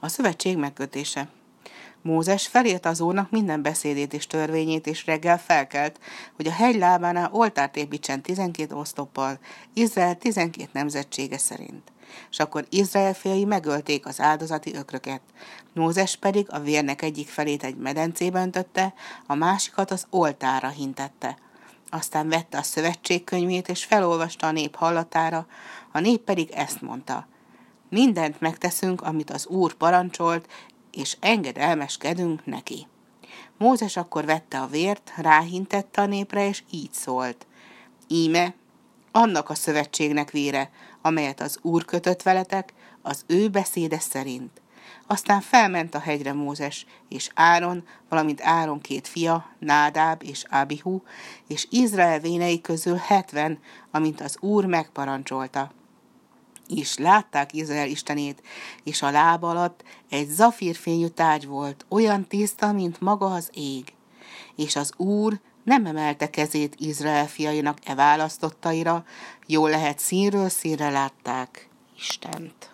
A szövetség megkötése. Mózes felírta az úrnak minden beszédét és törvényét, és reggel felkelt, hogy a hegy lábánál oltárt építsen 12 osztoppal, Izrael 12 nemzetsége szerint. És akkor Izrael fiai megölték az áldozati ökröket. Mózes pedig a vérnek egyik felét egy medencébe öntötte, a másikat az oltára hintette. Aztán vette a szövetségkönyvét, és felolvasta a nép hallatára, a nép pedig ezt mondta. Mindent megteszünk, amit az Úr parancsolt, és engedelmeskedünk neki. Mózes akkor vette a vért, ráhintette a népre, és így szólt. Íme, annak a szövetségnek vére, amelyet az Úr kötött veletek, az ő beszéde szerint. Aztán felment a hegyre Mózes, és Áron, valamint Áron két fia, Nádáb és Abihu, és Izrael vénei közül hetven, amint az Úr megparancsolta is látták Izrael istenét, és a lába alatt egy zafírfényű tárgy volt, olyan tiszta, mint maga az ég. És az Úr nem emelte kezét Izrael fiainak e választottaira, jól lehet színről színre látták Istent.